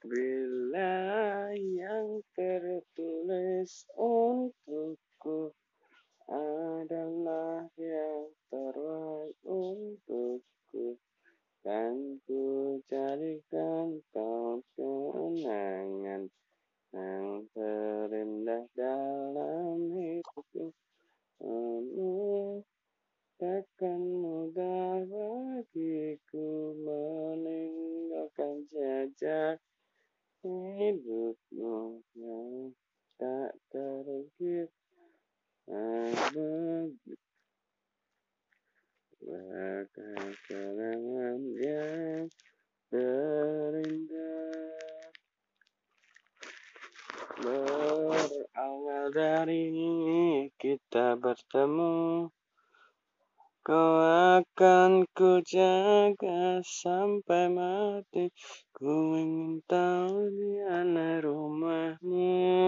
Bila yang tertulis untukku adalah yang terbaik untukku. Dan ku jadikan kau kenangan yang terindah dalam hidupku. Takkan mudah bagiku meninggalkan jejak hidupmu yang tak terukir Bagai kenangan yang terindah Berawal dari kita bertemu Kau akan ku jaga sampai mati. Ku ingin tahu di anak